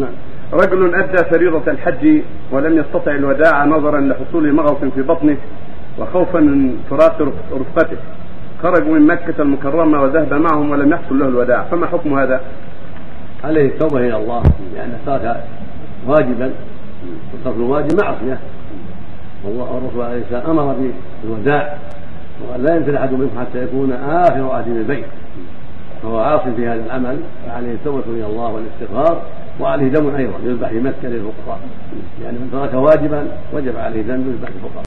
نعم. رجل أدى فريضة الحج ولم يستطع الوداع نظرا لحصول مغص في بطنه وخوفا من فراق رفقته. خرجوا من مكة المكرمة وذهب معهم ولم يحصل له الوداع. فما حكم هذا؟ عليه التوبة إلى الله لأنه ترك واجبا وترك الواجب معصية. والله والرسول عليه السلام أمر بالوداع وقال لا ينزل أحد منكم حتى يكون آخر عهد البيت. فهو عاص في هذا العمل فعليه التوبة إلى الله والاستغفار. وعليه دم أيضا يذبح في مكة للفقراء. يعني من ترك واجبا وجب عليه دم يذبح للفقراء.